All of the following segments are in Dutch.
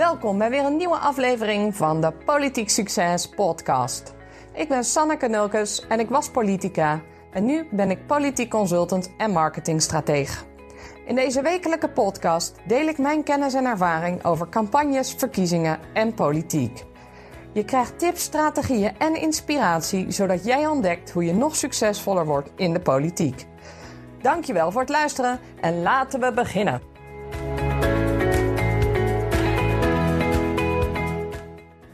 Welkom bij weer een nieuwe aflevering van de Politiek Succes podcast. Ik ben Sanneke Nulkes en ik was politica en nu ben ik politiek consultant en marketingstrateeg. In deze wekelijke podcast deel ik mijn kennis en ervaring over campagnes, verkiezingen en politiek. Je krijgt tips, strategieën en inspiratie zodat jij ontdekt hoe je nog succesvoller wordt in de politiek. Dankjewel voor het luisteren en laten we beginnen.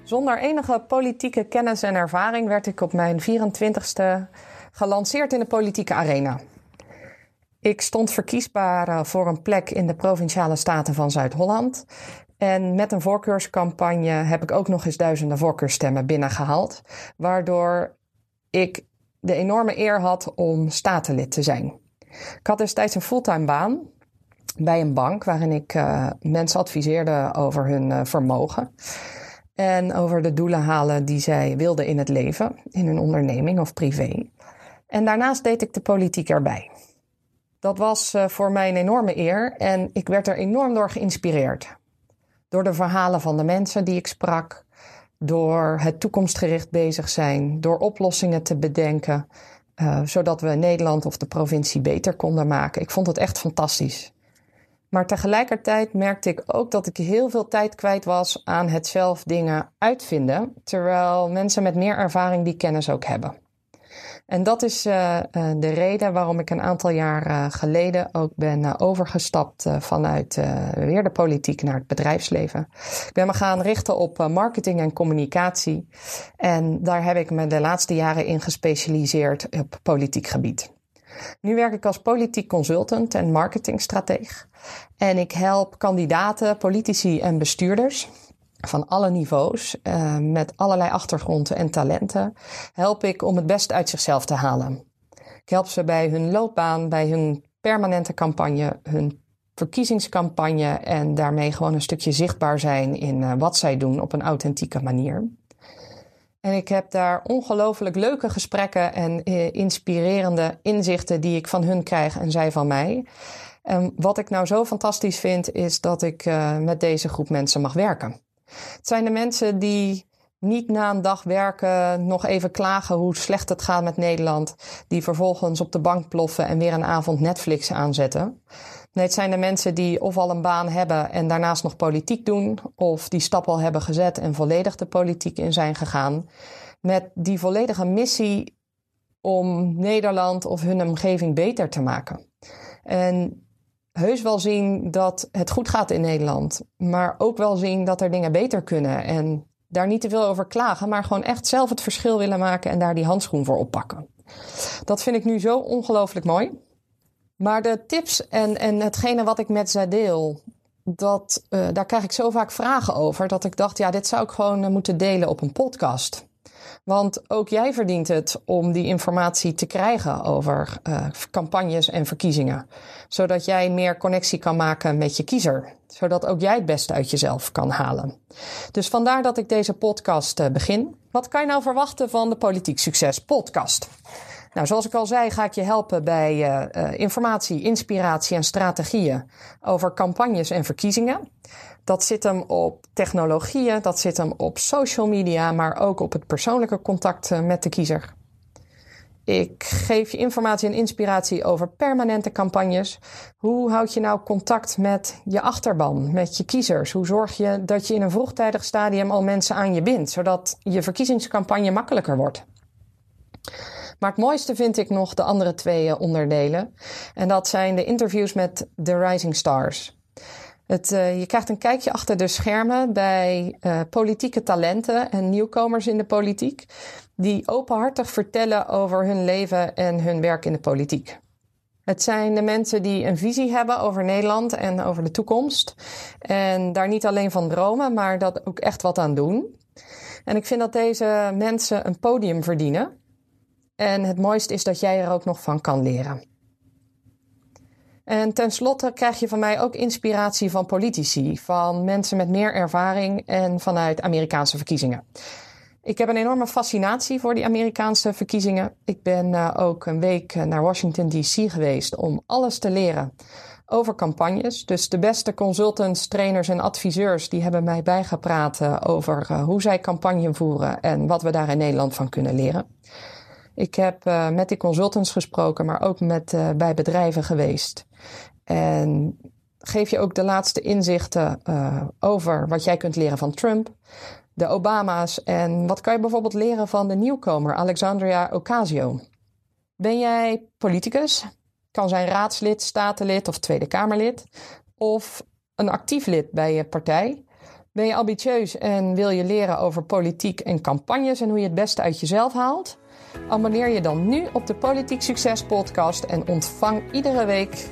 Zonder enige politieke kennis en ervaring werd ik op mijn 24ste gelanceerd in de politieke arena. Ik stond verkiesbaar eh, voor een plek in de provinciale staten van Zuid-Holland. En met een voorkeurscampagne heb ik ook nog eens duizenden voorkeurstemmen binnengehaald. Waardoor ik de enorme eer had om statenlid te zijn. Ik had destijds een fulltime baan bij een bank waarin ik uh, mensen adviseerde over hun uh, vermogen. En over de doelen halen die zij wilden in het leven, in hun onderneming of privé. En daarnaast deed ik de politiek erbij. Dat was uh, voor mij een enorme eer en ik werd er enorm door geïnspireerd. Door de verhalen van de mensen die ik sprak, door het toekomstgericht bezig zijn, door oplossingen te bedenken, uh, zodat we Nederland of de provincie beter konden maken. Ik vond het echt fantastisch. Maar tegelijkertijd merkte ik ook dat ik heel veel tijd kwijt was aan het zelf dingen uitvinden, terwijl mensen met meer ervaring die kennis ook hebben. En dat is uh, uh, de reden waarom ik een aantal jaar uh, geleden ook ben overgestapt vanuit weer de politiek naar het bedrijfsleven. Ik ben me gaan richten op marketing en communicatie. En daar heb ik me de laatste jaren in gespecialiseerd op politiek gebied. Nu werk ik als politiek consultant en marketingstrateeg. En ik help kandidaten, politici en bestuurders van alle niveaus, uh, met allerlei achtergronden en talenten, help ik om het best uit zichzelf te halen. Ik help ze bij hun loopbaan, bij hun permanente campagne, hun verkiezingscampagne en daarmee gewoon een stukje zichtbaar zijn in uh, wat zij doen op een authentieke manier. En ik heb daar ongelooflijk leuke gesprekken en uh, inspirerende inzichten die ik van hun krijg en zij van mij. En wat ik nou zo fantastisch vind, is dat ik uh, met deze groep mensen mag werken. Het zijn de mensen die niet na een dag werken nog even klagen hoe slecht het gaat met Nederland, die vervolgens op de bank ploffen en weer een avond Netflix aanzetten. Nee, het zijn de mensen die of al een baan hebben en daarnaast nog politiek doen, of die stap al hebben gezet en volledig de politiek in zijn gegaan, met die volledige missie om Nederland of hun omgeving beter te maken. En heus wel zien dat het goed gaat in Nederland. Maar ook wel zien dat er dingen beter kunnen. En daar niet te veel over klagen, maar gewoon echt zelf het verschil willen maken en daar die handschoen voor oppakken. Dat vind ik nu zo ongelooflijk mooi. Maar de tips en, en hetgene wat ik met ze deel, dat, uh, daar krijg ik zo vaak vragen over dat ik dacht, ja, dit zou ik gewoon uh, moeten delen op een podcast. Want ook jij verdient het om die informatie te krijgen over uh, campagnes en verkiezingen. Zodat jij meer connectie kan maken met je kiezer. Zodat ook jij het beste uit jezelf kan halen. Dus vandaar dat ik deze podcast begin. Wat kan je nou verwachten van de Politiek Succes podcast? Nou, zoals ik al zei, ga ik je helpen bij uh, informatie, inspiratie en strategieën over campagnes en verkiezingen. Dat zit hem op technologieën, dat zit hem op social media, maar ook op het persoonlijke contact met de kiezer. Ik geef je informatie en inspiratie over permanente campagnes. Hoe houd je nou contact met je achterban, met je kiezers? Hoe zorg je dat je in een vroegtijdig stadium al mensen aan je bindt, zodat je verkiezingscampagne makkelijker wordt? Maar het mooiste vind ik nog de andere twee onderdelen. En dat zijn de interviews met de Rising Stars. Het, uh, je krijgt een kijkje achter de schermen bij uh, politieke talenten en nieuwkomers in de politiek, die openhartig vertellen over hun leven en hun werk in de politiek. Het zijn de mensen die een visie hebben over Nederland en over de toekomst. En daar niet alleen van dromen, maar dat ook echt wat aan doen. En ik vind dat deze mensen een podium verdienen. En het mooiste is dat jij er ook nog van kan leren. En tenslotte krijg je van mij ook inspiratie van politici, van mensen met meer ervaring en vanuit Amerikaanse verkiezingen. Ik heb een enorme fascinatie voor die Amerikaanse verkiezingen. Ik ben uh, ook een week naar Washington DC geweest om alles te leren over campagnes. Dus de beste consultants, trainers en adviseurs die hebben mij bijgepraat uh, over hoe zij campagne voeren en wat we daar in Nederland van kunnen leren. Ik heb uh, met die consultants gesproken, maar ook met, bij bedrijven geweest. En geef je ook de laatste inzichten over wat jij kunt leren van Trump, de Obama's en wat kan je bijvoorbeeld leren van de nieuwkomer Alexandria Ocasio. Ben jij politicus? Kan zijn raadslid, statenlid of Tweede Kamerlid. Of een actief lid bij je partij. Ben je ambitieus en wil je leren over politiek en campagnes en hoe je het beste uit jezelf haalt? Abonneer je dan nu op de Politiek Succes podcast en ontvang iedere week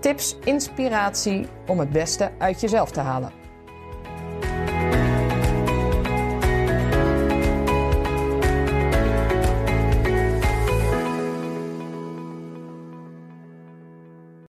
tips, inspiratie om het beste uit jezelf te halen.